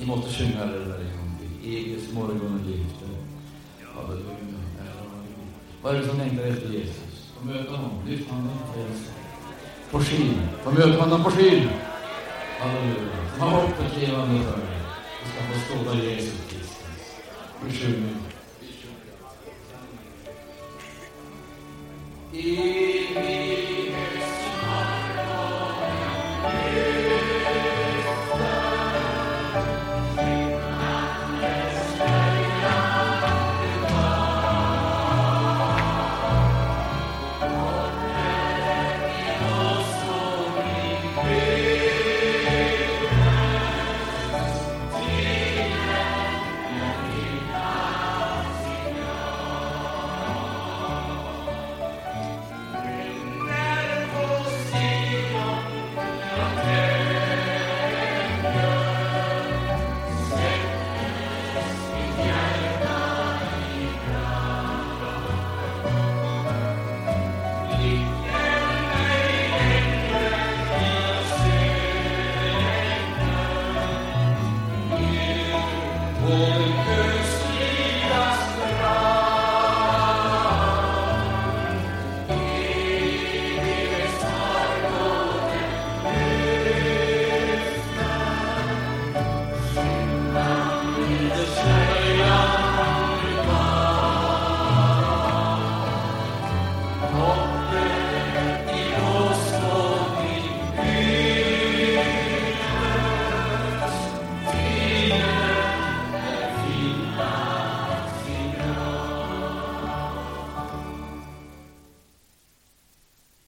Vi måste sjunga det där en gång till. Eges morgonlyfte. Halleluja. Vad är det som längtar efter Jesus? Få möta honom. Lyft honom. På skyn. Få möta honom på skyn. Halleluja. Som har hoppet levande för dig. Du ska få stå där Jesus Kristus. Vi sjunger.